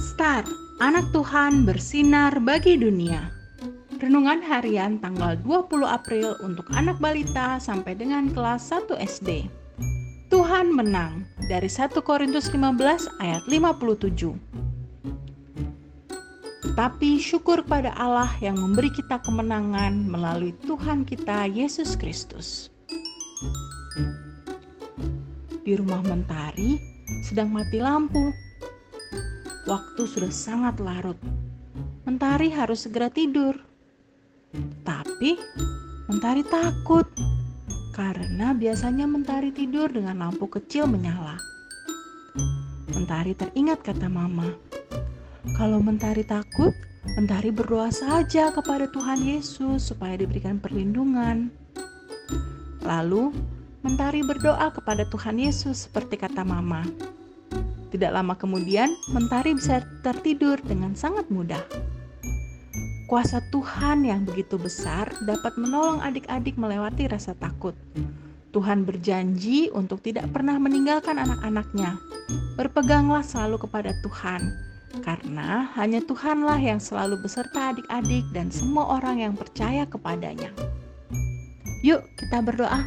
Star, anak Tuhan bersinar bagi dunia. Renungan harian tanggal 20 April untuk anak balita sampai dengan kelas 1 SD. Tuhan menang dari 1 Korintus 15 ayat 57. Tetapi syukur pada Allah yang memberi kita kemenangan melalui Tuhan kita Yesus Kristus. Di rumah Mentari sedang mati lampu Waktu sudah sangat larut. Mentari harus segera tidur. Tapi Mentari takut karena biasanya Mentari tidur dengan lampu kecil menyala. Mentari teringat kata Mama, kalau Mentari takut, Mentari berdoa saja kepada Tuhan Yesus supaya diberikan perlindungan. Lalu, Mentari berdoa kepada Tuhan Yesus seperti kata Mama. Tidak lama kemudian, Mentari bisa tertidur dengan sangat mudah. Kuasa Tuhan yang begitu besar dapat menolong adik-adik melewati rasa takut. Tuhan berjanji untuk tidak pernah meninggalkan anak-anaknya. Berpeganglah selalu kepada Tuhan, karena hanya Tuhanlah yang selalu beserta adik-adik dan semua orang yang percaya kepadanya. Yuk, kita berdoa.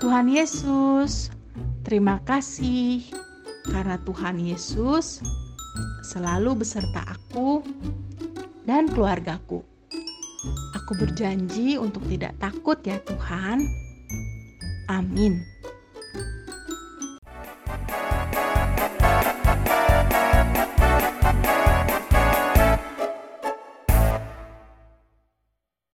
Tuhan Yesus, terima kasih karena Tuhan Yesus selalu beserta aku dan keluargaku. Aku berjanji untuk tidak takut ya Tuhan. Amin.